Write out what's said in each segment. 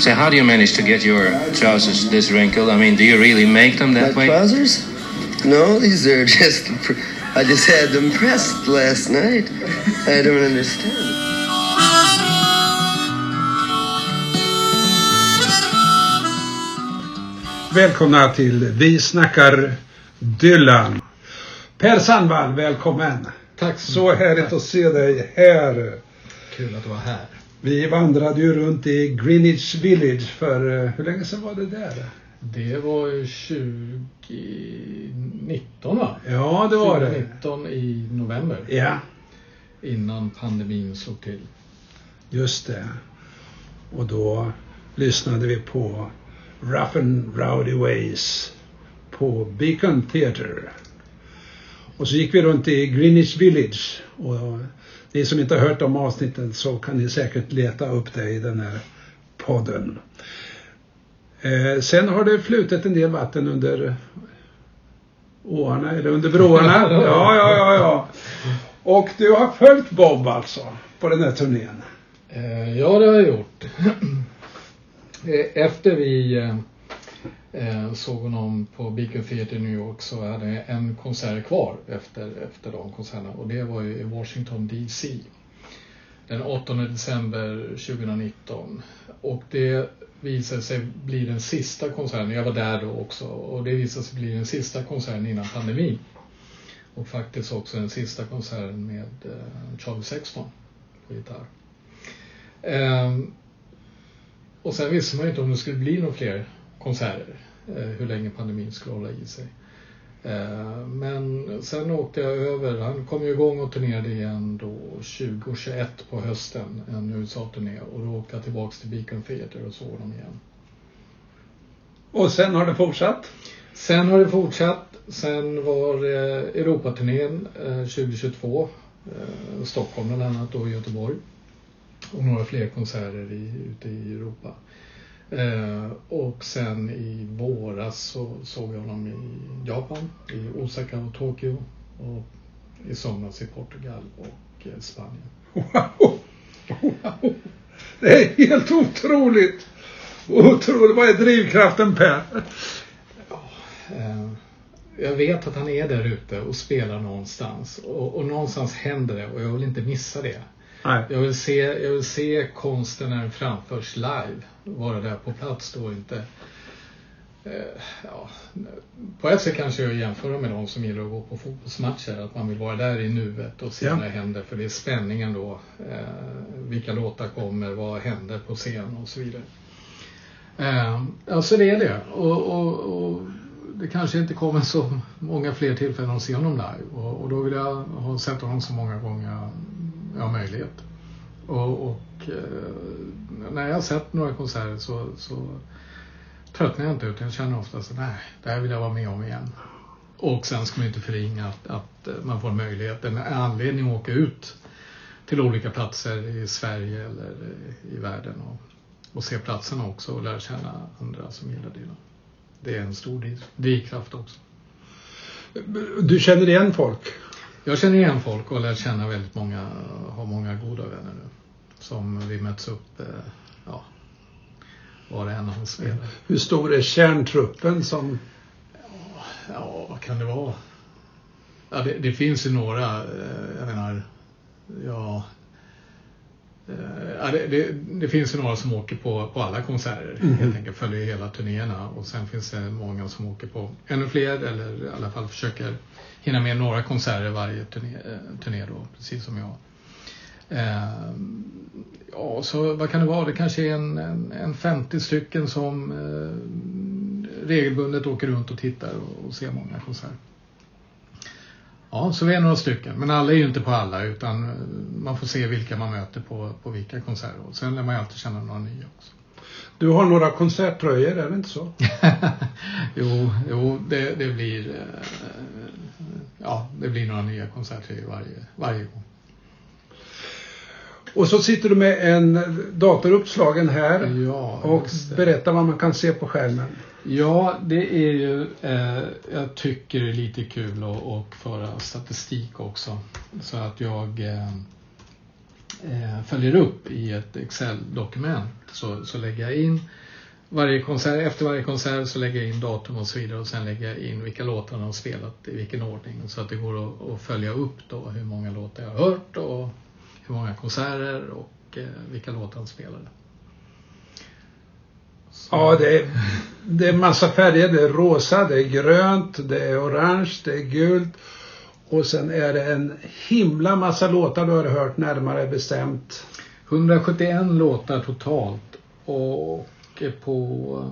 So how do you manage to get your trousers this wrinkled? I mean, do you really make them that My way? trousers? No, these are just. pr- I just had them pressed last night. I don't understand. Välkomna till Vi snackar Dylan. Per Sandvall, välkommen. Tack så Så härligt att se dig här. Kul att du var här. Vi vandrade ju runt i Greenwich Village för, eh, hur länge sedan var det där? Det var ju 2019 va? Ja, det var det. 2019 i november. Ja, Innan pandemin slog till. just det. Och då lyssnade vi på Rough and Rowdy Ways på Beacon Theatre. Och så gick vi runt i Greenwich Village. Och ni som inte har hört om avsnitten så kan ni säkert leta upp det i den här podden. Eh, sen har det flutit en del vatten under åarna, eller under broarna. Ja, ja, ja, ja. Och du har följt Bob alltså på den här turnén. Eh, ja, det har jag gjort. Eh, Efter vi eh, såg honom på Beacon Theatre i New York så hade jag en konsert kvar efter, efter de konserterna och det var ju i Washington DC. Den 8 december 2019. Och det visade sig bli den sista konserten, jag var där då också, och det visade sig bli den sista konserten innan pandemin. Och faktiskt också den sista konserten med eh, Charlie Sexton på gitarr. Ehm, och sen visste man ju inte om det skulle bli några fler konserter, eh, hur länge pandemin skulle hålla i sig. Eh, men sen åkte jag över, han kom ju igång och turnerade igen då 2021 på hösten, en USA-turné. Och då åkte jag tillbaks till Beacon Theatre och såg dem igen. Och sen har det fortsatt. Sen har det fortsatt. Sen var eh, Europaturnén eh, 2022. Eh, Stockholm bland annat och Göteborg. Och några fler konserter i, ute i Europa. Eh, och sen i våras så såg jag honom i Japan, i Osaka och Tokyo. Och i somras i Portugal och eh, Spanien. Wow! wow. Det är helt otroligt! Otroligt! Vad är drivkraften Per? Eh, jag vet att han är där ute och spelar någonstans. Och, och någonstans händer det och jag vill inte missa det. Nej. Jag vill se, jag vill se konsten när den framförs live. Vara där på plats då och inte... Eh, ja, på ett sätt kanske jag jämför med de som gillar att gå på fotbollsmatcher. Att man vill vara där i nuet och se Ja. när det händer. För det är spänningen då. Eh, vilka låtar kommer, vad händer på scen och så vidare. Eh, ja, så det är det. Och, och, och det kanske inte kommer så många fler tillfällen att se honom live. Och, och då vill jag ha sett honom så många gånger jag har möjlighet. Och, och eh, när jag har sett några konserter så, så tröttnar jag inte utan jag känner ofta så nej, det här vill jag vara med om igen. Och sen ska man inte förringa att, att eh, man får möjlighet, en anledning att åka ut till olika platser i Sverige eller i världen och, och se platserna också och lära känna andra som gillar det. Det är en stor driv- drivkraft också. Du känner igen folk? Jag känner igen folk och lärt känna väldigt många, har många goda vänner nu. Som vi möts upp, eh, ja, var och en av oss spelar. Hur stor är kärntruppen som... Ja, vad kan det vara? Ja, det, det finns ju några, eh, jag menar, ja, eh, ja det, det, det finns ju några som åker på, på alla konserter, helt enkelt följer hela turnéerna och sen finns det många som åker på ännu fler eller i alla fall försöker hinna med några konserter varje turné, turné då, precis som jag. Eh, ja, så vad kan det vara? Det kanske är en, en, en 50 stycken som eh, regelbundet åker runt och tittar och, och ser många konserter. Ja, så vi är några stycken. Men alla är ju inte på alla utan eh, man får se vilka man möter på, på vilka konserter. Och sen lär man ju alltid känna några nya också. Du har några konserttröjor, är det inte så? jo, jo det, det blir eh, ja, det blir några nya konserter i varje, varje gång. Och så sitter du med en dator uppslagen här Ja, och berättar vad man kan se på skärmen. Ja, det är ju, eh, jag tycker det är lite kul att, att föra statistik också. Så att jag, eh, eh, följer upp i ett Excel-dokument så, så lägger jag in varje konsert, efter varje konsert så lägger jag in datum och så vidare och sen lägger jag in vilka låtar de har spelat i vilken ordning så att det går att, att följa upp då hur många låtar jag har hört och hur många konserter och eh, vilka låtar han spelade. Så, Ja, det är, det är massa färger. Det är rosa, det är grönt, det är orange, det är gult. Och sen är det en himla massa låtar du har hört närmare bestämt. 171 låtar totalt och på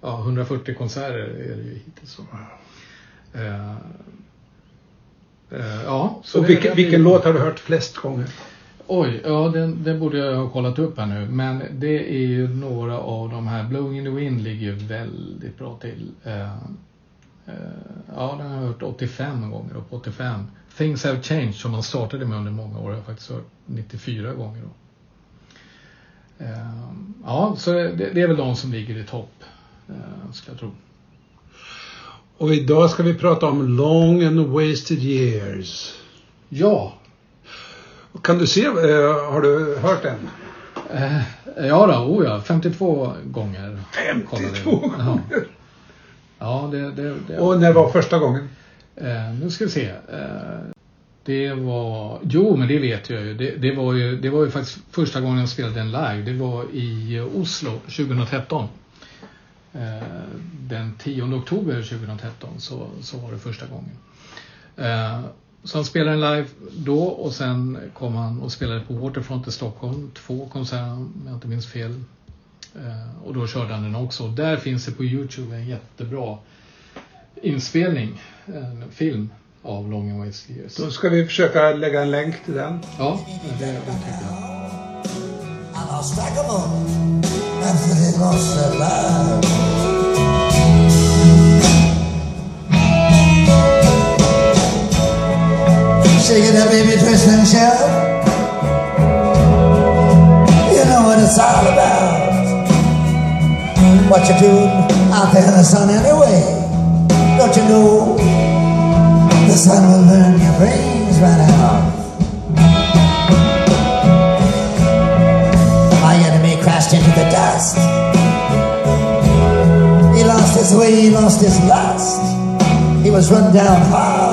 ja, 140 konserter är det ju hittills. Så. Eh, eh, ja, så och vilken, vilken låt har du hört flest gånger? Oj, ja den, den borde jag ha kollat upp här nu. Men det är ju några av de här. Blowing in the Wind ligger ju väldigt bra till. Eh, eh, ja, den har jag hört 85 gånger och på 85. Things Have Changed som man startade med under många år har jag faktiskt hört 94 gånger. Då. Eh, ja, så det, det är väl de som ligger i topp. Ska jag tro. Och idag ska vi prata om Long and Wasted Years. Ja, Kan du se, eh, har du hört den? eh, ja då, oh ja, 52 gånger. 52 kollade jag. gånger? Ja, ja det, det, det, Och när var första gången? Eh, nu ska vi se. Eh, det var, jo men det vet jag ju. Det, det, var ju. det var ju faktiskt första gången jag spelade den live. Det var i Oslo 2013. Eh, den 10 oktober 2013 så, så var det första gången. Eh, så han spelade den live då och sen kom han och spelade på Waterfront i Stockholm. Två konserter om jag inte minns fel. Eh, och då körde han den också. Där finns det på Youtube en jättebra inspelning, en film av Long and Wasted Years. Då ska vi försöka lägga en länk till den. Ja, det, det tycker jag. I lost track of them after they lost their lives. Shaking that baby, twist shout. You know what it's all about. What you doing out there in the sun anyway? Don't you know the sun will burn your brains right out? My enemy crashed into the dust. He lost his way, he lost his lust. He was run down hard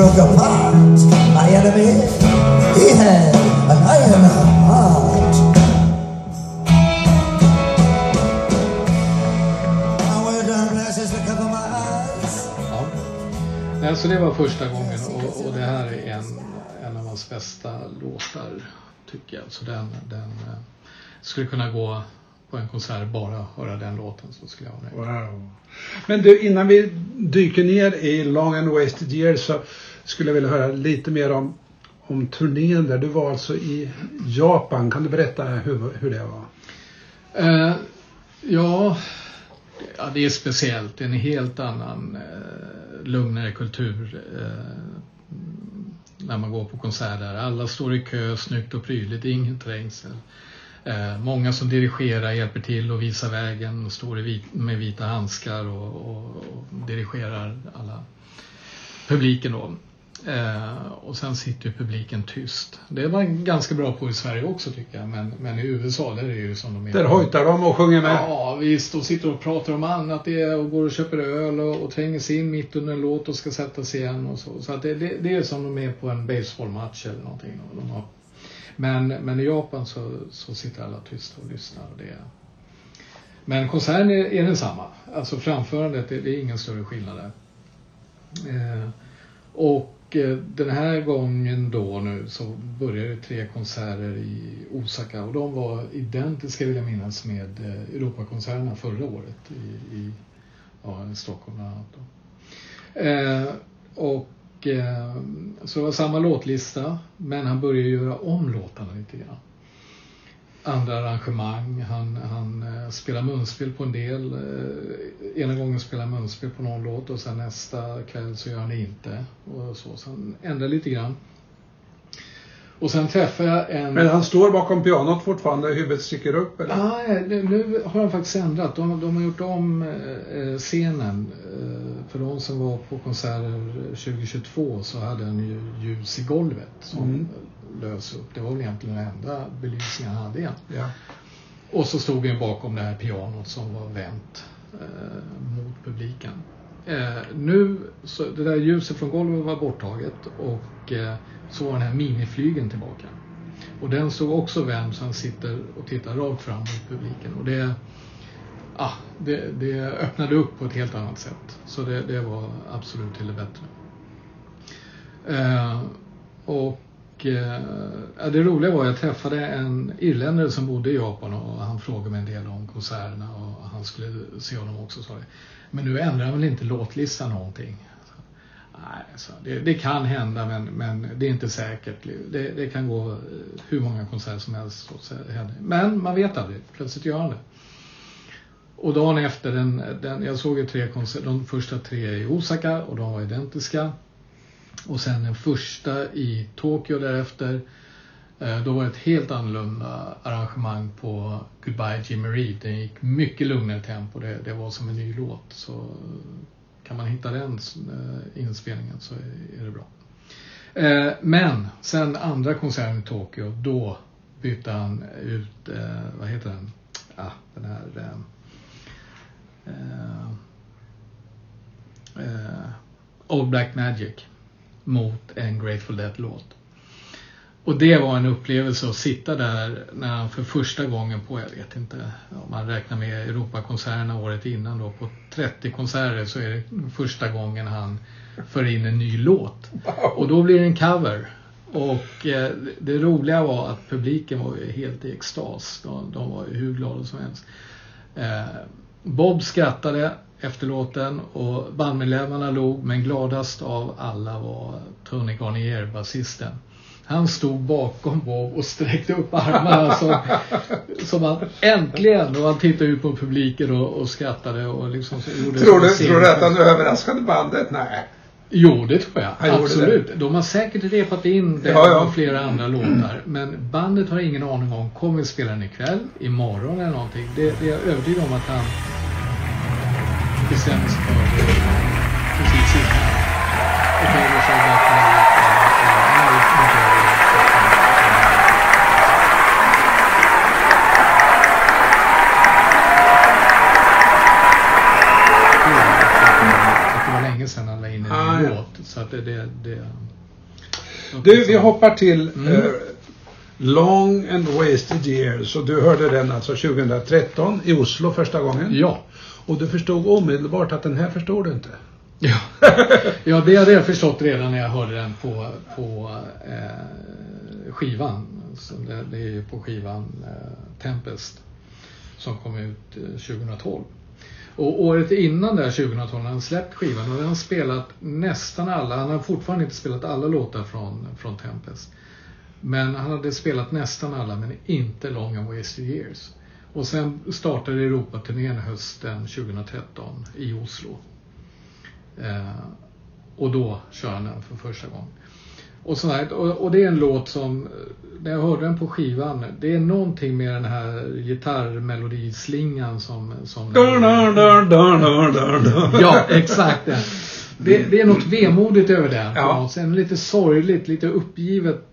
broke apart. My enemy, he had an iron heart. I wear dark glasses to cover my eyes. Ja. Nej, så det var första gången och, och det här är en, en av hans bästa låtar tycker jag. Så den, den eh, skulle kunna gå på en konsert bara höra den låten så skulle jag vara nöjd. Wow. Men du, innan vi dyker ner i Long and Wasted Years så skulle jag vilja höra lite mer om, om turnén där. Du var alltså i Japan. Kan du berätta hur, hur det var? Eh, ja, ja, det är speciellt. Det är en helt annan eh, lugnare kultur eh, när man går på konserter. Alla står i kö, snyggt och prydligt, ingen trängsel. Eh, många som dirigerar hjälper till och visar vägen och står i vit, med vita handskar och, och, och dirigerar alla publiken då. Eh, och sen sitter ju publiken tyst. Det var ganska bra på i Sverige också tycker jag, men, men i USA där är det ju som de är. Där hojtar de och sjunger med. Ja, visst. Och sitter och pratar om annat det och går och köper öl och, och tränger sig in mitt under en låt och ska sätta sig igen och så. Så det, det, det är som de är på en baseballmatch eller någonting. De har, men, men i Japan så, så sitter alla tysta och lyssnar. Och det är, men konserten är, är densamma. Alltså framförandet, det, det är ingen större skillnad där. Eh, och och eh, den här gången då nu så började tre konserter i Osaka och de var identiska vill jag minnas med eh, Europakonserterna förra året i, i ja, Stockholm bland annat. Då. Eh, och eh, så det var samma låtlista men han började göra om låtarna lite grann. Andra arrangemang, han, han eh, spelar munspel på en del. Eh, ena gången spelar han munspel på någon låt och sen nästa kväll så gör han det inte. Och så, så han ändrar lite grann. Och sen träffade jag en... Men han står bakom pianot fortfarande, huvudet sticker upp eller? Nej, nu, nu har de faktiskt ändrat. De, de har gjort om eh, scenen. Eh, för de som var på konserter 2022 så hade han ju ljus i golvet som Mm. Lös upp. Det var väl egentligen den enda belysningen han hade igen. Ja. Och så stod vi bakom det här pianot som var vänt eh, mot publiken. Eh, nu, så det där ljuset från golvet var borttaget och eh, så var den här miniflygen tillbaka. Och den stod också vänd så han sitter och tittar rakt fram mot publiken. Och det, ah, det, det öppnade upp på ett helt annat sätt. Så det, det var absolut till det bättre. Eh, och eh, det roliga var att jag träffade en irländare som bodde i Japan och han frågade mig en del om konserterna och han skulle se honom också sa det. Men nu ändrar han väl inte låtlistan någonting? Nej, så det, det, kan hända men, men det är inte säkert. Det, det kan gå eh, hur många konserter som helst. Men man vet aldrig, plötsligt gör han det. Och dagen efter, den, den, jag såg ju tre konserter, de första tre i Osaka och de var identiska. Och sen den första i Tokyo därefter. Eh, då var det ett helt annorlunda arrangemang på Goodbye Jimmy Reed. Den gick mycket lugnare tempo. Det, det var som en ny låt. Så kan man hitta den eh, inspelningen så är det bra. Eh, men sen andra konserten i Tokyo, då bytte han ut, vad heter den? Ja, den här Old Black Magic mot en Grateful Dead-låt. Och det var en upplevelse att sitta där när han för första gången på, jag vet inte om man räknar med Europakonserterna året innan då, på 30 konserter så är det första gången han för in en ny låt. Och då blir det en cover. Och eh, det roliga var att publiken var ju helt i extas. De, de var ju hur glada som helst. Eh, Bob skrattade efter låten och bandmedlemmarna log men gladast av alla var Tony Garnier, basisten. Han stod bakom Bob och sträckte upp armarna som, som han äntligen och han tittade ut på publiken och, och skrattade och liksom så gjorde Tror du, tror du att han överraskade bandet? Nej. Jo, det tror jag. Han Absolut. Det. De har säkert repat in det ja, ja. och flera andra låtar. Men bandet har ingen aning om, kommer vi spela den ikväll, imorgon eller någonting? Det, det är jag övertygad om att han bestämmer sig för precis innan. Och då så att Så att det, det, det Du, vi hoppar till mm. Long and Wasted Years och du hörde den alltså 2013 i Oslo första gången. Ja. Och du förstod omedelbart att den här förstår du inte. Ja, ja det hade jag förstått redan när jag hörde den på, på eh, skivan. Så det, det, är ju på skivan eh, Tempest som kom ut eh, 2012. Och året innan där, 2012, när han släppt skivan, hade han spelat nästan alla, han har fortfarande inte spelat alla låtar från, från Tempest. Men han hade spelat nästan alla, men inte Long and Wasted Years. Och sen startade Europaturnén hösten 2013 i Oslo. Eh, och då kör han den för första gången. Och, sådär, och, det är en låt som, när jag hörde den på skivan, det är någonting med den här gitarrmelodislingan som... som ja, exakt det. det. Det är något vemodigt över den. Ja. Sen lite sorgligt, lite uppgivet,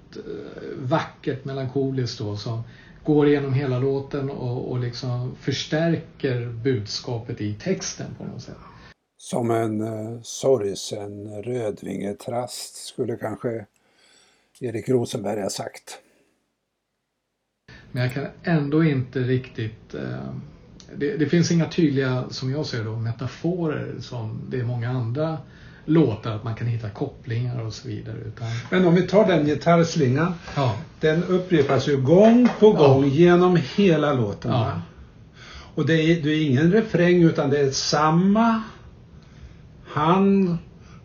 vackert, melankoliskt då som går igenom hela låten och, och liksom förstärker budskapet i texten på något sätt. Som en uh, sorgsen rödvingetrast skulle kanske Erik Rosenberg har sagt. Men jag kan ändå inte riktigt eh, det, det, finns inga tydliga, som jag ser det, metaforer som det är många andra låtar, att man kan hitta kopplingar och så vidare. Utan... Men om vi tar den gitarrslingan. Ja. Den upprepas ju gång på gång ja. genom hela låten. Ja. Och det är, det är ingen refräng utan det är samma han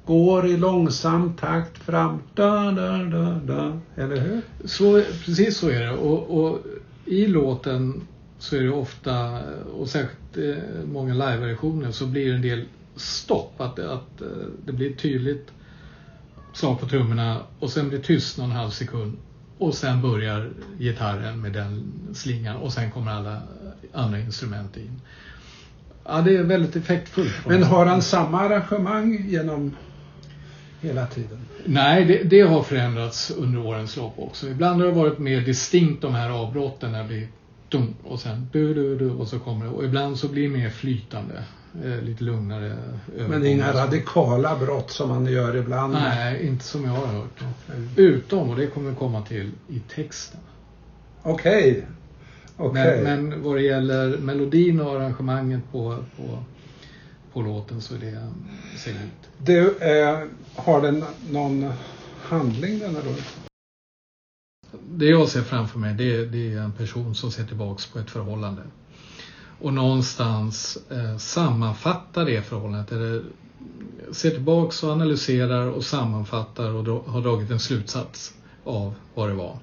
går i långsam takt fram. Da, da, da, da. Eller hur? Så, precis så är det. Och, och i låten så är det ofta, och särskilt eh, många live-versioner, så blir det en del stopp. Att, att eh, det blir tydligt slag på trummorna och sen blir tyst någon halv sekund. Och sen börjar gitarren med den slingan och sen kommer alla andra instrument in. Ja, det är väldigt effektfullt. Men har han samma arrangemang genom hela tiden? Nej, det, det har förändrats under årens lopp också. Ibland har det varit mer distinkt de här avbrotten när det blir dum och sen du, du, du och så kommer det. Och ibland så blir det mer flytande. Eh, lite lugnare. Men inga radikala brott som man gör ibland? Nej, inte som jag har hört. Utom, och det kommer vi komma till, i texten. Okej. Okej. Men, men vad det gäller melodin och arrangemanget på, på, på låten så är det likt. Du, eh, har den någon handling denna då? Det jag ser framför mig det, är- det är en person som ser tillbaks på ett förhållande. Och någonstans eh, sammanfattar det förhållandet. Eller ser tillbaks och analyserar och sammanfattar och dra, har dragit en slutsats av vad det var.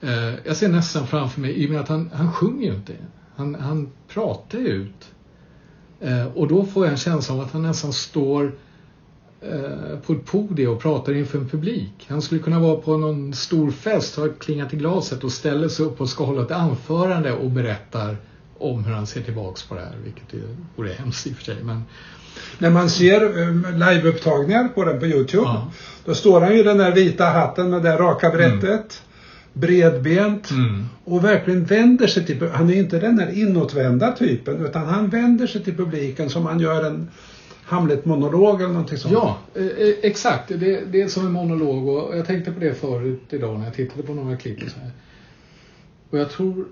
Eh, jag ser nästan framför mig, i och med att han, han sjunger ju inte. Han, han pratar ju ut. Eh, och då får jag en känsla av att han nästan står eh, på ett podium och pratar inför en publik. Han skulle kunna vara på någon stor fest, ha klingat i glaset och ställer sig upp och ska hålla ett anförande och berättar om hur han ser tillbaks på det här, vilket vore hemskt i och för sig. Men När man ser eh, liveupptagningar på den på Youtube, Ja. då står han ju i den där vita hatten med det raka brättet, bredbent Mm. och verkligen vänder sig till, han är inte den där inåtvända typen, utan han vänder sig till publiken som han gör en Hamlet-monolog eller någonting sånt. Ja, eh, eh, exakt. Det, det är som en monolog och jag tänkte på det förut idag när jag tittade på några klipp och så här. Och jag tror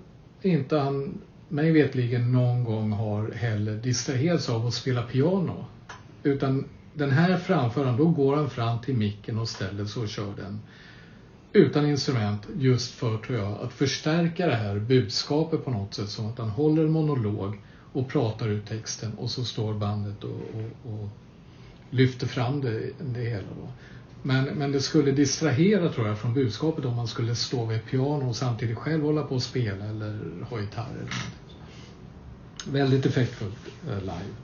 inte han, mig vetligen någon gång har heller distraherats av att spela piano. Utan den här framföraren, då går han fram till micken och ställer sig och kör den. Utan instrument, just för, tror jag, att förstärka det här budskapet på något sätt. Som att han håller en monolog och pratar ut texten och så står bandet och, och, och lyfter fram det, det hela då. Men, men det skulle distrahera tror jag från budskapet om man skulle stå vid ett piano och samtidigt själv hålla på och spela eller ha gitarr eller något. Väldigt effektfullt eh, live.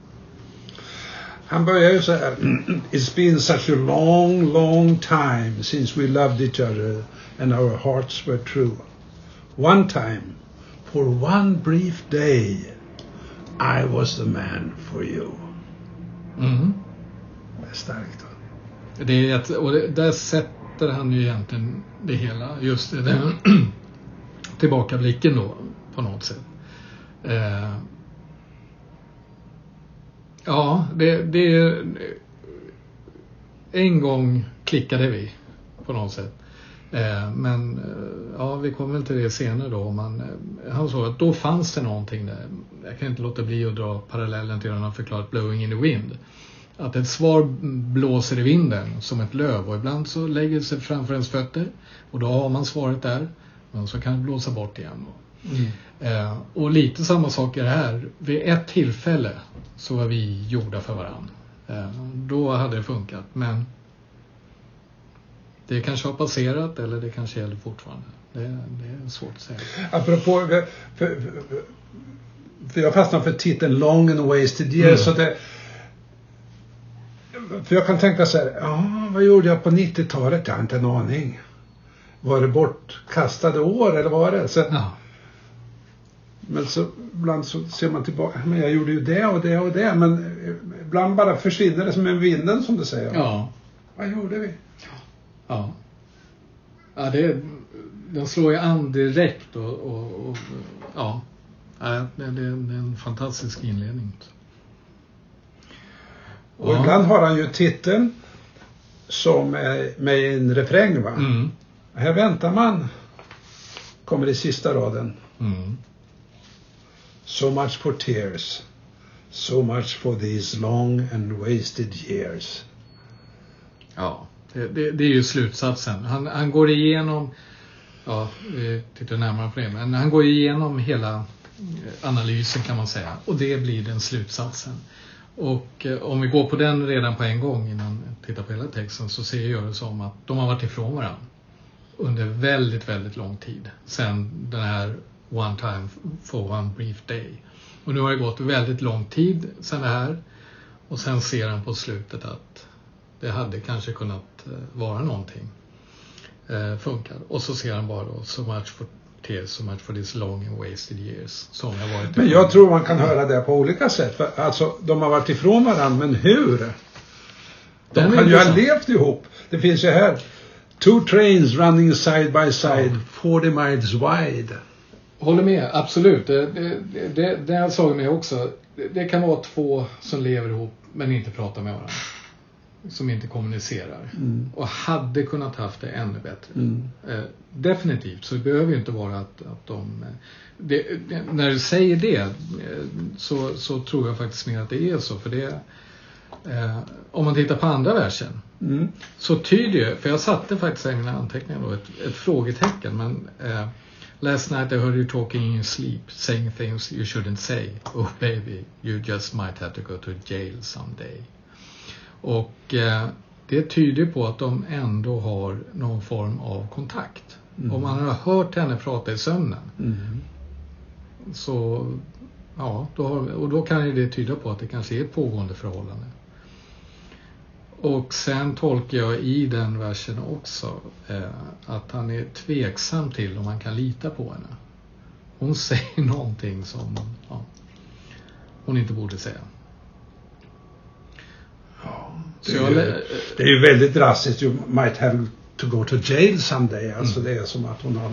Han börjar ju så här. It's been such a long, long time since we loved each other and our hearts were true. One time, for one brief day, I was the man for you. Mm. Det är starkt. Det är ett, och det, där sätter han ju egentligen det hela, just det, den tillbakablicken då på något sätt. Eh, ja, det, det en gång klickade vi på något sätt. Eh, men eh, ja, vi kommer väl till det senare då. Man, eh, han sa att då fanns det någonting där. Jag kan inte låta bli att dra parallellen till hur han har förklarat Blowing in the Wind. Att ett svar blåser i vinden som ett löv och ibland så lägger det sig framför ens fötter och då har man svaret där. Men så kan det blåsa bort igen. Eh, och lite samma sak är det här. Vid ett tillfälle så var vi gjorda för varandra. Eh, då hade det funkat men det kanske har passerat eller det kanske gäller fortfarande. Det, det är svårt att säga. Apropå, för, för, för, för jag fastnar för titeln Long and Wasted Years. Mm. Så det, för jag kan tänka så här, ja, vad gjorde jag på 90-talet? Jag har inte en aning. Var det bortkastade år eller vad var det? Så, Ja, Men så ibland så ser man tillbaka, men jag gjorde ju det och det och det. Men eh, ibland bara försvinner det som en vinden som du säger. ja, Vad gjorde vi? ja. ja det, den slår ju an direkt och, och, och ja. Ja, Det, det, är en fantastisk inledning. Och ibland har han ju titeln som är med i en refräng va? Mm. Här väntar man. Kommer i sista raden. Mm. So much for tears. So much for these long and wasted years. Ja, det, det, det är ju slutsatsen. Han, han går igenom, ja, vi tittar närmare på det, men han går igenom hela eh, analysen kan man säga. Och det blir den slutsatsen. Och eh, om vi går på den redan på en gång innan vi tittar på hela texten så ser jag det som att de har varit ifrån varandra under väldigt, väldigt lång tid. Sen den här One time for one brief day. Och nu har det gått väldigt lång tid sen det här. Och sen ser han på slutet att det hade kanske kunnat eh, vara någonting. Eh, funkar. Och så ser han bara då, so much for tears, so much for these long and wasted years. Som jag varit Men jag tror man kan höra det på olika sätt. För, alltså, de har varit ifrån varandra, men hur? De Den kan ju ha levt ihop. Det finns ju här. Two trains running side by side, 40 miles wide. Håller med, absolut. Det, det, det, det har slagit mig också. Det, det kan vara två som lever ihop men inte pratar med varandra. Som inte kommunicerar. Och hade kunnat haft det ännu bättre. Eh, definitivt. Så det behöver ju inte vara att, att de... eh, Det, det, när du säger det eh, så, så tror jag faktiskt mer att det är så. För det... Eh, om man tittar på andra versen Mm. så tyder ju, för jag satte faktiskt i mina anteckningar då ett, ett frågetecken men eh, Last night I heard you talking in your sleep, saying things you shouldn't say. Oh baby, you just might have to go to jail someday. Och eh, det tyder på att de ändå har någon form av kontakt. Om man har hört henne prata i sömnen Mm. så ja, då har, och då kan ju det tyda på att det kanske är ett pågående förhållande. Och sen tolkar jag i den versen också eh, att han är tveksam till om man kan lita på henne. Hon säger någonting som ja, hon inte borde säga. Det Så är, jag, ju, lä- det är ju väldigt drastiskt. You might have to go to jail someday. Alltså det är som att hon har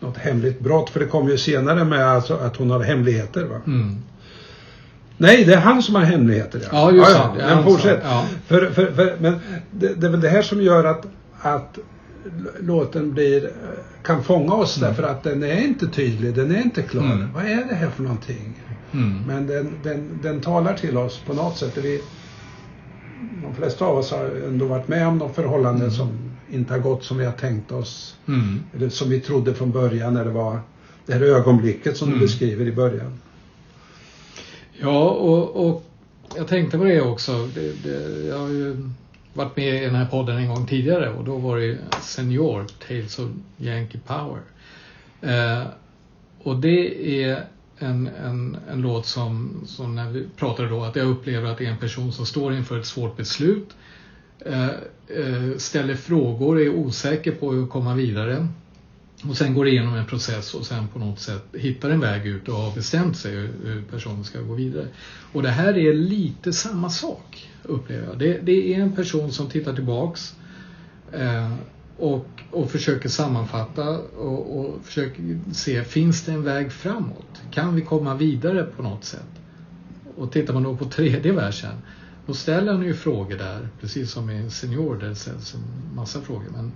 något hemligt brott. För det kommer ju senare med alltså att hon har hemligheter. Va? mm, Nej, det är han som har hemligheter. Ja, Ja, just ja, det. Det Men fortsätt. ja. För, för, för, men det, det är väl det här som gör att, att låten blir, kan fånga oss därför att den är inte tydlig, den är inte klar. Mm. Vad är det här för någonting? mm, Men den, den, den talar till oss på något sätt. Vi, de flesta av oss har ändå varit med om de förhållanden som inte har gått som vi har tänkt oss. mm, Eller som vi trodde från början när det var det här ögonblicket som Mm. du beskriver i början. Ja, och, och jag tänkte på det också. Det, det, jag har ju varit med i den här podden en gång tidigare och då var det Senior, Tales of Yankee Power. Eh, och det är en, en, en låt som, som när vi pratade då, att jag upplever att det är en person som står inför ett svårt beslut. Eh, eh, ställer frågor, är osäker på hur att komma vidare. Och sen går igenom en process och sen på något sätt hittar en väg ut och har bestämt sig hur, hur personen ska gå vidare. Och det här är lite samma sak, upplever jag. Det, det är en person som tittar tillbaks eh, och, och försöker sammanfatta och, och försöker se, finns det en väg framåt? Kan vi komma vidare på något sätt? Och tittar man då på tredje versen, då ställer han ju frågor där, precis som i Senior där det ställs en massa frågor. Men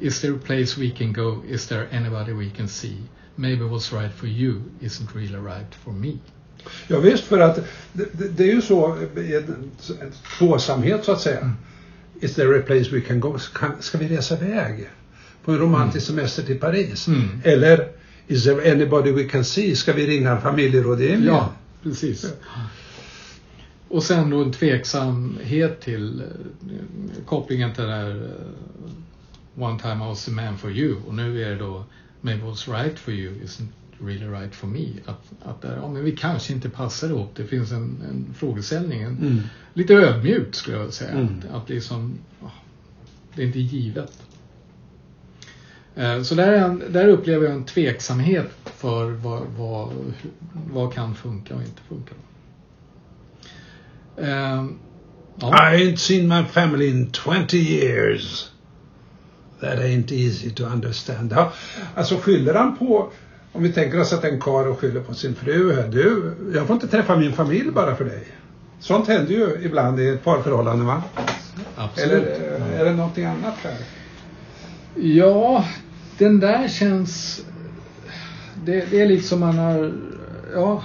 Is there a place we can go? Is there anybody we can see? Maybe what's right for you isn't really right for me. Ja, visst, för att det, det, är ju så en, en tvåsamhet så att säga. Is there a place we can go? Ska, ska vi resa iväg på en romantisk semester till Paris? Mm. Eller Is there anybody we can see? Ska vi ringa en familjerådgivning? Ja, precis. Och sen då en tveksamhet till eh, kopplingen till den här eh, One time I was the man for you och nu är det då Maybe what's right for you isn't really right for me. Att, att ja, men vi kanske inte passar ihop. Det finns en, en frågeställning. En, Mm. Lite ödmjukt skulle jag säga. Mm. Att, att liksom, det är inte givet. Eh, Så där, är en, där upplever jag en tveksamhet för vad, vad, vad kan funka och inte funka. Eh, ja. I ain't seen my family in 20 years. That ain't easy to understand. Ja, alltså skyller han på, om vi tänker oss att en karl och skyller på sin fru. Du, jag får inte träffa min familj bara för dig. Sånt händer ju ibland i ett parförhållande va? Absolut. Eller eh, är det någonting annat här? Ja, den där känns... Det, det är lite som man har... Ja,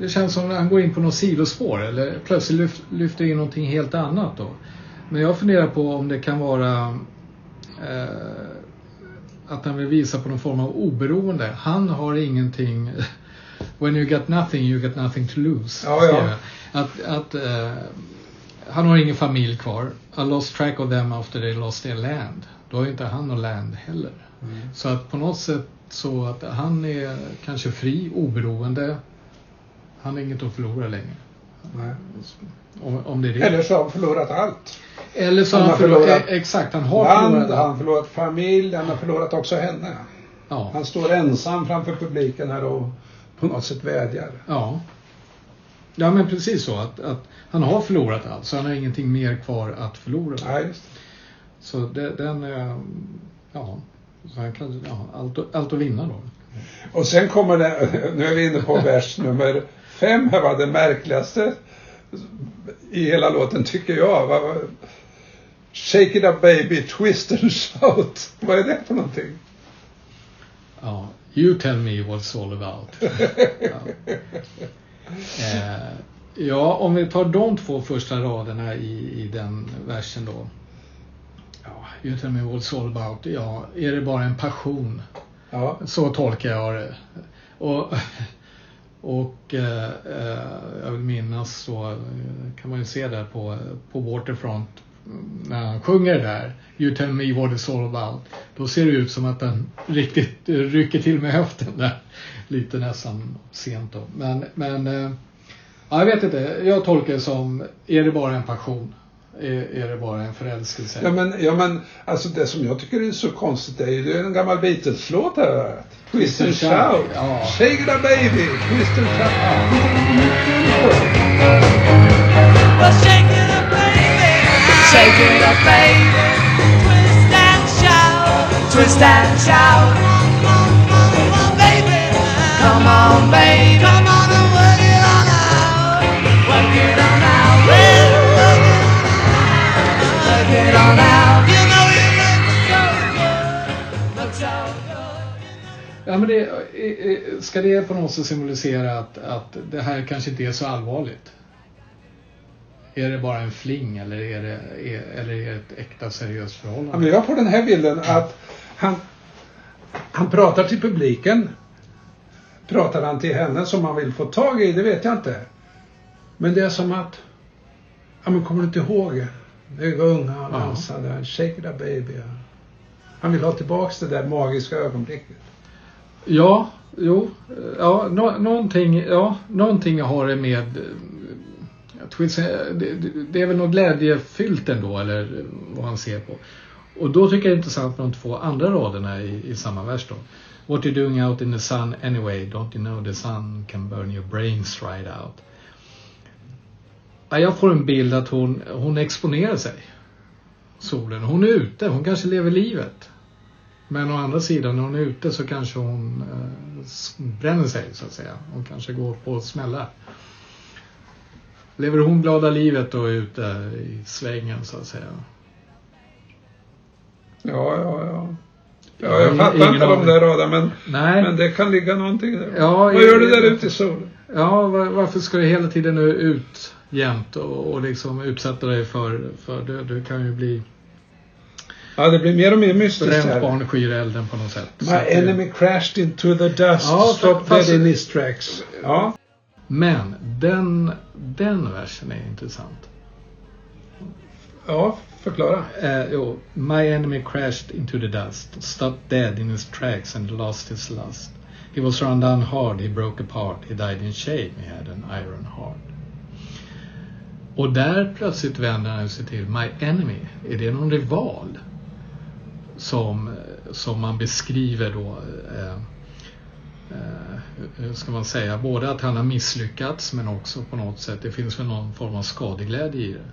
det känns som att han går in på något sidospår eller plötsligt lyft, lyfter in någonting helt annat då. Men jag funderar på om det kan vara att han vill visa på någon form av oberoende. Han har ingenting... When you got nothing, you got nothing to lose. Ja, ja. Att, att, eh, han har ingen familj kvar. I lost track of them after they lost their land. Då har inte han någon land heller. Så att på något sätt så att han är kanske fri, oberoende. Han har inget att förlora längre. Nej. Om, om det är det. Eller så har han förlorat allt. Eller så han har han förlorat, förlorat eh, exakt, han har Land, förlorat han har allt. förlorat familj, han har förlorat också henne. Ja, Han står ensam framför publiken här och på något sätt vädjar. ja. Ja men precis så att, att han har förlorat allt så han har ingenting mer kvar att förlora. Ja, just det. Så det, den, eh, ja, så han kan, ja, allt, allt att vinna då. Och sen kommer det, nu är vi inne på vers nummer fem här var det märkligaste i hela låten tycker jag. Va- Shake it up baby, twist and shout. Vad är det för någonting? Ja, you tell me what it's all about. ja. Eh, ja, om vi tar de två första raderna i, i den versen då. Ja, you tell me what it's all about. Ja, är det bara en passion? Ja, Så tolkar jag det. Och, och eh, eh, jag vill minnas så eh, kan man ju se där på, på Waterfront mm, när han sjunger där You tell me what it's all about. Då ser det ut som att han riktigt rycker till med höften där. Lite nästan sent då. Men, men eh, ja, jag vet inte. Jag tolkar det som, är det bara en passion? Är, är det bara en förälskelse? ja men, ja men alltså det som jag tycker är så konstigt är ju det är en gammal Beatles-låt här. Twist and shout. Ja. Shake it up baby, twist and shout. Well, shake it up, baby. Shake it up, baby. Twist and shout. Twist and shout. Come on, baby. Come on, baby. Ja, men det, eh, eh, ska det på något sätt symbolisera att, att det här kanske inte är så allvarligt? Är det bara en fling eller är det, är, eller är det ett äkta seriöst Ja, förhållande? men jag får den här bilden att han, han pratar till publiken. Pratar han till henne som han vill få tag i? Det vet jag inte. Men det är som att, ja men kommer du inte ihåg? Vi var unga och Ja. dansade. Shake it up baby. Han vill ha tillbaks det där magiska ögonblicket. Ja, jo, ja, nå, någonting, ja, någonting har det med eh, eh, det, det- är väl något glädjefyllt ändå, eller eh, vad han ser på. Och då tycker jag det är intressant med de två andra raderna i, i samma vers då. What you doing out in the sun anyway, don't you know the sun can burn your brains right out. Ja, jag får en bild att hon, hon exponerar sig. Solen. Hon är ute, hon kanske lever livet. Men å andra sidan när hon är ute så kanske hon eh, bränner sig så att säga. Hon kanske går på smällar. Lever hon glada livet och är ute i svängen så att säga. Ja, ja, ja. Ja, Ja, jag fattar inte de där raderna men, Nej, men det kan ligga någonting där. Ja, Vad jag- gör du där ute i solen? ja, var, varför ska du hela tiden nu ut jämt och, och liksom utsätta dig för, för det, du kan ju bli Ja, det blir mer och mer mystiskt här. barn skyr elden på något sätt. My det- enemy crashed into the dust. Ja, Stop fast- dead in his tracks. Ja. Men den, den versen är intressant. Ja, förklara. Uh, jo, my enemy crashed into the dust, stopped dead in his tracks and lost his lust. He was run down hard, he broke apart, he died in shame, he had an iron heart. Och där plötsligt vänder han sig till My Enemy. Är det någon rival? Som, som man beskriver då eh, eh, hur ska man säga, både att han har misslyckats men också på något sätt, det finns väl någon form av skadeglädje i det.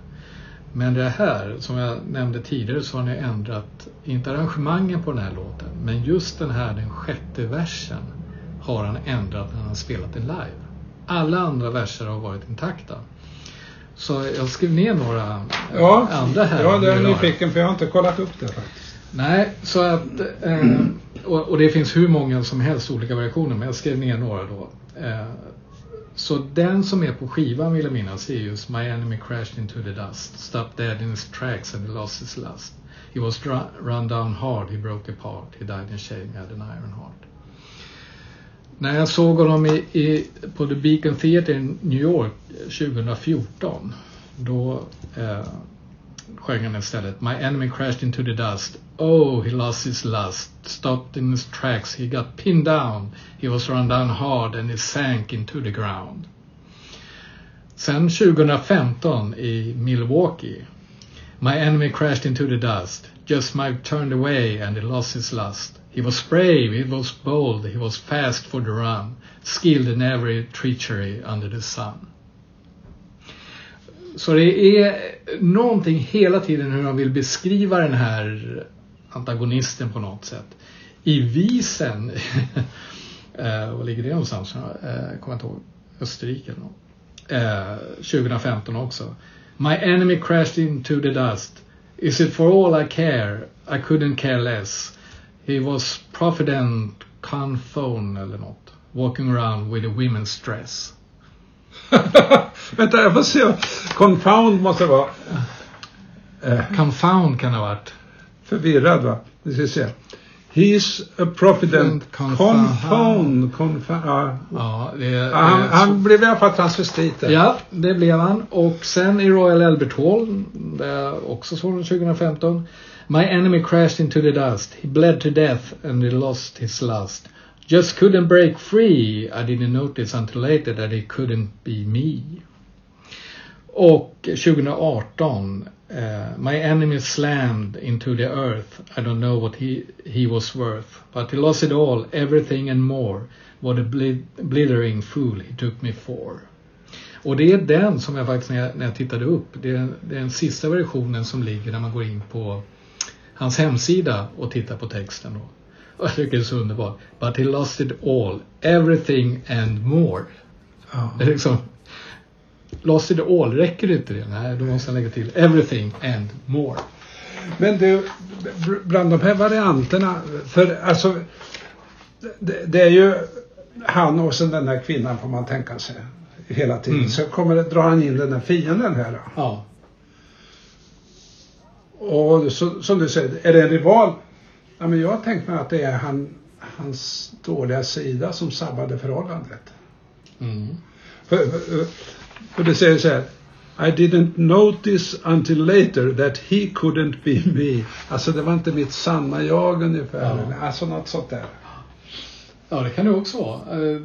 Men det här, som jag nämnde tidigare, så har ni ändrat, inte arrangemangen på den här låten, men just den här, den sjätte versen, har han ändrat när han har spelat den live. Alla andra verser har varit intakta. Så jag skrev ner några Ja, andra här. ja det är jag nyfiken för jag har inte kollat upp det faktiskt. Nej, så att... Eh, och, och det finns hur många som helst olika variationer, men jag skrev ner några då. Eh, så den som är på skivan vill jag minnas är just My enemy crashed into the dust, stopped dead in his tracks and he lost his lust. He was run down hard, he broke apart, he died in shame, he had an iron heart. När jag såg honom i, i, på The Beacon Theatre i New York eh, 2014, då eh, sjöng han istället My enemy crashed into the dust. Oh, he lost his lust. Stopped in his tracks. He got pinned down. He was run down hard and he sank into the ground. Sen 2015 i Milwaukee. My enemy crashed into the dust. Just Mike turned away and he lost his lust. He was brave, he was bold, he was fast for the run, skilled in every treachery under the sun. så det är någonting hela tiden hur han vill beskriva den här antagonisten på något sätt. I visen, eh, var ligger det någonstans? Eh, kommer inte ihåg. Österrike eller något. Eh, 2015 också. My enemy crashed into the dust. Is it for all I care? I couldn't care less. He was provident conphone eller något. Walking around with a women's dress. Vänta, jag får se. Confound måste det vara. Eh, Confound kan det ha varit. förvirrad va? Vi ska se. He's a provident Confound. confound. confound. Ja. Ja, det, Ja, Han, han blev i alla fall transvestit. Ja, det blev han. Och sen i Royal Albert Hall, där jag också den 2015. My enemy crashed into the dust. He bled to death and he lost his lust. Just couldn't break free. I didn't notice until later that it couldn't be me. Och 2018. Uh, eh, my enemy slammed into the earth. I don't know what he, he was worth. But he lost it all, everything and more. What a bli- blithering fool he took me for. Och det är den som jag faktiskt när jag, när jag tittade upp, det är, det är den sista versionen som ligger när man går in på hans hemsida och tittar på texten. Och jag tycker det är så underbart. But he lost it all, everything and more. Ja. Det är liksom, lost it all, räcker det inte det? Nej, då måste jag lägga till everything and more. Men du, bland de här varianterna, för alltså det, det är ju han och sen den här kvinnan får man tänka sig hela tiden. Mm. Så kommer det, drar han in den här fienden här. då. Ja, Och så, som du säger, är det en rival? Ja, men jag har tänkt mig att det är han, hans dåliga sida som sabbade förhållandet. mm. För, för, för det säger så här. I didn't notice until later that he couldn't be me. Alltså det var inte mitt sanna jag ungefär. Ja. Alltså något sånt där. Ja, det kan det också vara. Eh,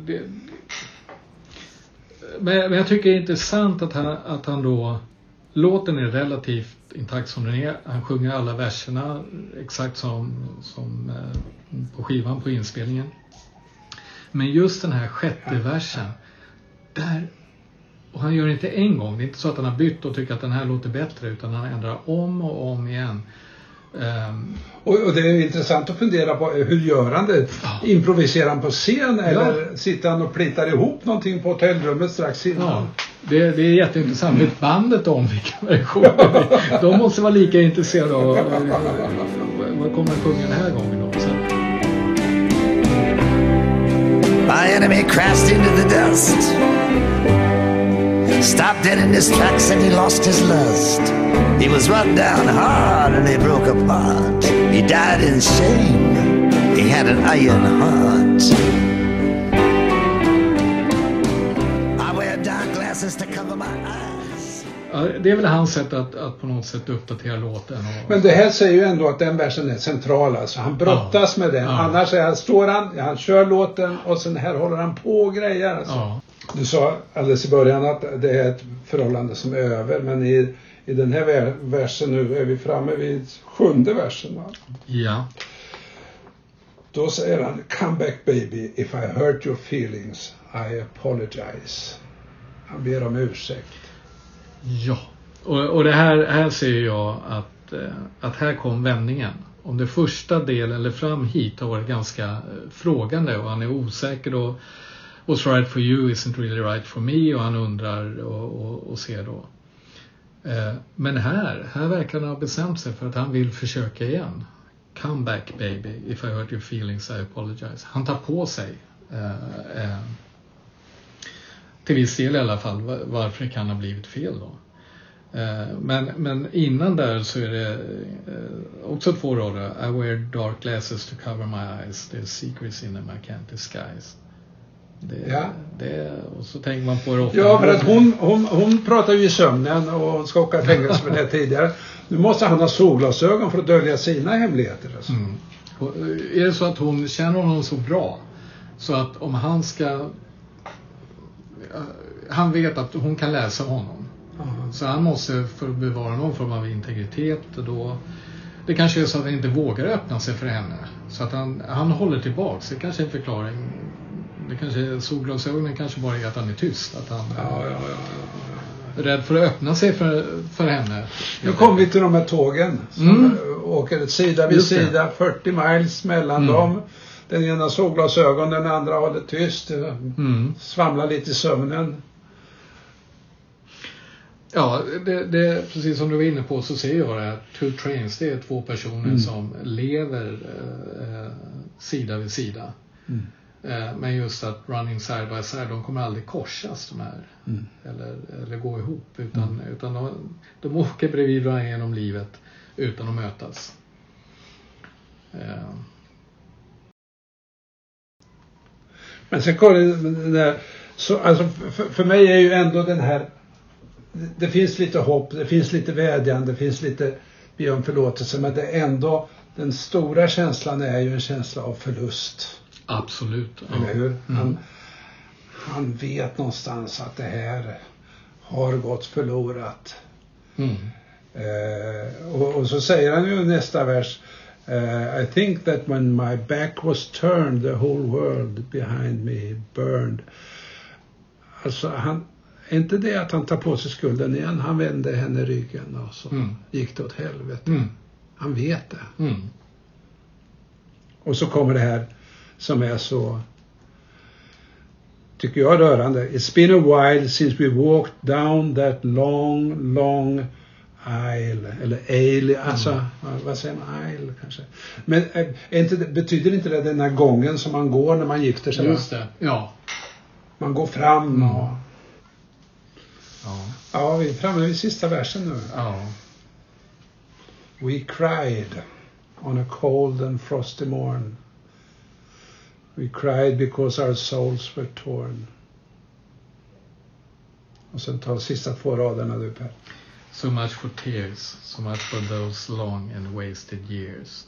men jag tycker det är intressant att han, att han då Låten är relativt intakt som den är. Han sjunger alla verserna exakt som, som eh, på skivan på inspelningen. Men just den här sjätte versen. Där, och han gör det inte en gång. Det är inte så att han har bytt och tycker att den här låter bättre. Utan han ändrar om och om igen. Ehm, Och, och det är intressant att fundera på hur gör han det? Ja. Improviserar han på scen eller sitter han och plitar ihop någonting på hotellrummet strax innan? Ja, det, det är jätteintressant. Vet bandet om vilka versioner det? De måste vara lika intresserade av vad kommer att sjunga den här gången då. Så, My enemy crashed into the dust. Stopped dead in his tracks and he lost his lust. He was run down hard and he broke apart. He died in shame. He had an iron heart. Glasses to cover my eyes. ja, det är väl hans sätt att, att på något sätt uppdatera låten. Och, Men det här säger ju ändå att den versen är central alltså. Han brottas Ja. med den. Ja. Annars är han, står han, han kör låten och sen här håller han på och grejer. Alltså. ja, Du sa alldeles i början att det är ett förhållande som är över. Men i, i den här ver- versen nu är vi framme vid sjunde versen. Va? ja, Då säger han Come back baby, if I hurt your feelings I apologize. Han ber om ursäkt. ja. Och, och det här, här ser jag att, eh, att här kom vändningen. Om det första delen, eller fram hit, har varit ganska eh, frågande och han är osäker då. What's right for you isn't really right for me och han undrar och, och, och ser då. Eh, men här, här verkar han ha bestämt sig för att han vill försöka igen. Come back baby, if I hurt your feelings I apologize. Han tar på sig eh, eh, till viss del i alla fall va- varför det kan ha blivit fel då. Eh, Men, men innan där så är det eh, också två rader. I wear dark glasses to cover my eyes. There's secrets in them I can't disguise. Det, Ja. det, och så tänker man på det ofta. Ja, för att hon, hon, hon pratar ju i sömnen och ska åka i fängelse för det tidigare. Nu måste han ha solglasögon för att dölja sina hemligheter. Alltså. Mm. Eh, Är det så att hon känner honom så bra så att om han ska han vet att hon kan läsa honom. Så han måste för att bevara någon form av integritet då det kanske är så att han inte vågar öppna sig för henne. Så att han, han håller tillbaks. Det kanske är en förklaring. Det kanske är solglasögonen kanske bara är att han är tyst. Att han, Ja, ja, ja, ja. rädd för att öppna sig för, för henne. Nu kommer vi till de här tågen som Mm. åker sida vid Just det. sida, 40 miles mellan Mm. dem. Den ena har solglasögon, den andra har det tyst, Mm. svamlar lite i sömnen. Ja, det, det, precis som du var inne på så ser jag det här. Two Trains, det är två personer Mm. som lever eh, eh, sida vid sida. Mm. Eh, men just att running side by side, de kommer aldrig korsas de här. Mm. Eller, eller gå ihop. Utan, utan de, de åker bredvid varandra genom livet utan att mötas. Eh, Men sen där, så, alltså för, för mig är ju ändå den här, det, finns lite hopp, det finns lite vädjan, det finns lite be om förlåtelse, men det är ändå, den stora känslan är ju en känsla av förlust. absolut. Ja. Eller hur? Han, Mm. han vet någonstans att det här har gått förlorat. Mm. Eh, och, och så säger han ju nästa vers eh, I think that when my back was turned the whole world behind me burned. Alltså han, inte det att han tar på sig skulden igen? Han vände henne ryggen och så Mm. gick det åt helvete. Mm. Han vet det. Mm. Och så kommer det här som är så, tycker jag, rörande. It's been a while since we walked down that long, long aisle. Eller aisle, alltså, vad- vad säger man? Aisle kanske. Men eh, inte, betyder inte det den här gången som man går när man gifter sig? Just det. Ja. Man går fram och... Ja. Ja, vi är framme vid sista versen nu. ja. We cried on a cold and frosty morn. We cried because our souls were torn. Och sen tar sista två raderna du Per. So much for tears, so much for those long and wasted years.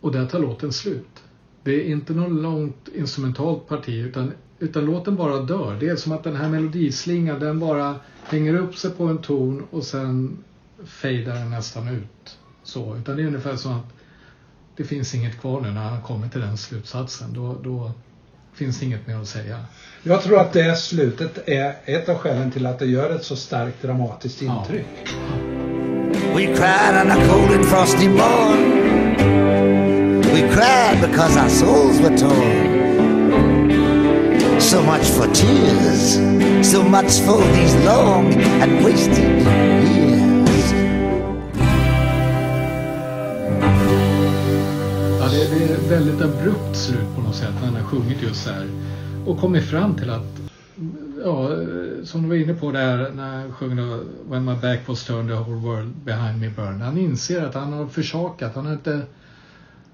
Och där tar låten slut. Det är inte något långt instrumentalt parti utan, utan låten bara dör. Det är som att den här melodislingan den bara hänger upp sig på en ton och sen fejdar den nästan ut. Så, utan det är ungefär som att det finns inget kvar nu när han kommer till den slutsatsen. Då, då finns inget mer att säga. Jag tror att det slutet är ett av skälen till att det gör ett så starkt dramatiskt Ja. intryck. We cried on a cold and frosty morn. We cried because our souls were torn. So much for tears, so much for these long and wasted years. Väldigt abrupt slut på något sätt när han har sjungit just så här. Och kommit fram till att, ja, som du var inne på där när han sjöng då, When my back was turned the whole world behind me burned. Han inser att han har försakat, han har inte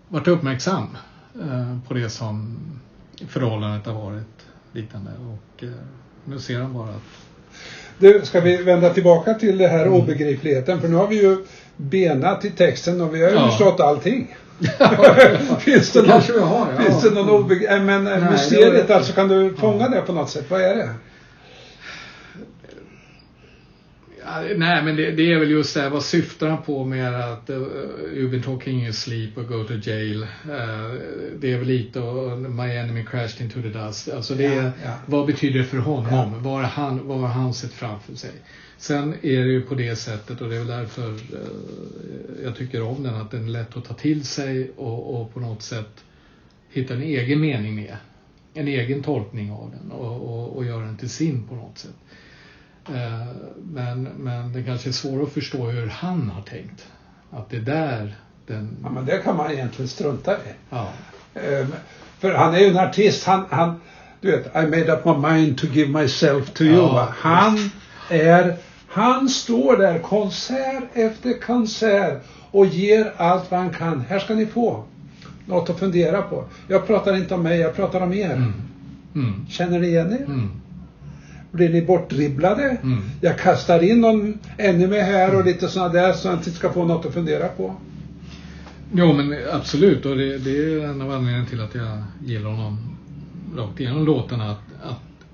varit uppmärksam eh, på det som förhållandet har varit liknande. Och eh, nu ser han bara att Du, ska vi vända tillbaka till det här obegripligheten? För nu har vi ju benat i texten och vi har ju Ja. förstått allting. finns det, Det någon, har, ja. finns det någon obeg... äh, Men Nej, mysteriet det alltså, kan du fånga det på något sätt? Vad är det? Ja, nej, men det, det är väl just det här, vad syftar han på med att uh, you've been talking in your sleep or go to jail. Uh, det är väl lite och my enemy crashed into the dust. Alltså det Ja, ja. vad betyder det för honom? Vad, har han, vad har han sett framför sig? Sen är det ju på det sättet och det är väl därför uh, jag tycker om den, att den är lätt att ta till sig och, och på något sätt hitta en egen mening med. En egen tolkning av den och, och, och göra den till sin på något sätt. Eh, Men, men det kanske är svårt att förstå hur han har tänkt. Att det är där den... Ja, men det kan man egentligen strunta i. Ja. Ehm, För han är ju en artist. Han, han, du vet, I made up my mind to give myself to you. Ja? Han är, han står där konsert efter konsert och ger allt vad han kan. Här ska ni få något att fundera på. Jag pratar inte om mig, jag pratar om er. Mm. Mm. Känner ni igen er? Mm. Blir ni bortdribblade? Mm. Jag kastar in någon ännu mer här och lite sådana där så att ni ska få något att fundera på. Jo men absolut och det, det är en av anledningarna till att jag gillar honom rakt igenom låtarna. Att, att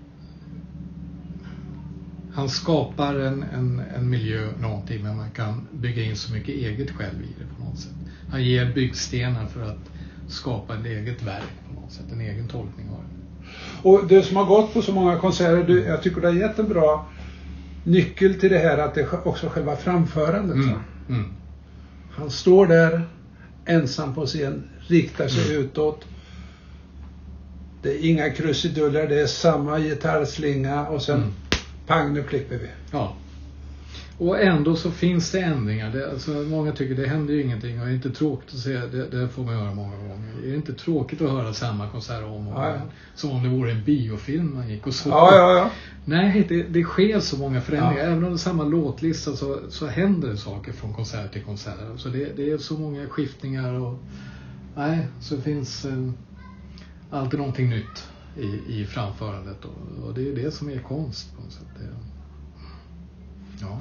han skapar en, en, en miljö, någonting, men man kan bygga in så mycket eget själv i det på något sätt. Han ger byggstenar för att skapa ett eget verk på något sätt, en egen tolkning av det. Och du som har gått på så många konserter, du, jag tycker du har gett en bra nyckel till det här att det är också själva framförandet. Mm. Mm. Han står där ensam på scen, riktar sig Mm. utåt. Det är inga krusiduller, det är samma gitarrslinga och sen Mm. pang, nu klipper vi. Ja. Och ändå så finns det ändringar. Det, alltså, många tycker det händer ju ingenting och det är inte tråkigt att se. Det, det får man höra många gånger. Det är inte tråkigt att höra samma konsert om och om Ja. Som om det vore en biofilm man gick och såg. Ja. Nej, det, det sker så många förändringar. Även om det är samma låtlista så, så händer det saker från konsert till konsert. Så det, det är så många skiftningar och nej, så det finns eh, alltid någonting nytt i, i framförandet och, och det är det som är konst på något sätt. Det, ja.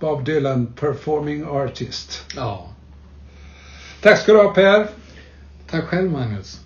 Bob Dylan, performing artist. ja. Tack ska du ha Per. Tack själv Magnus.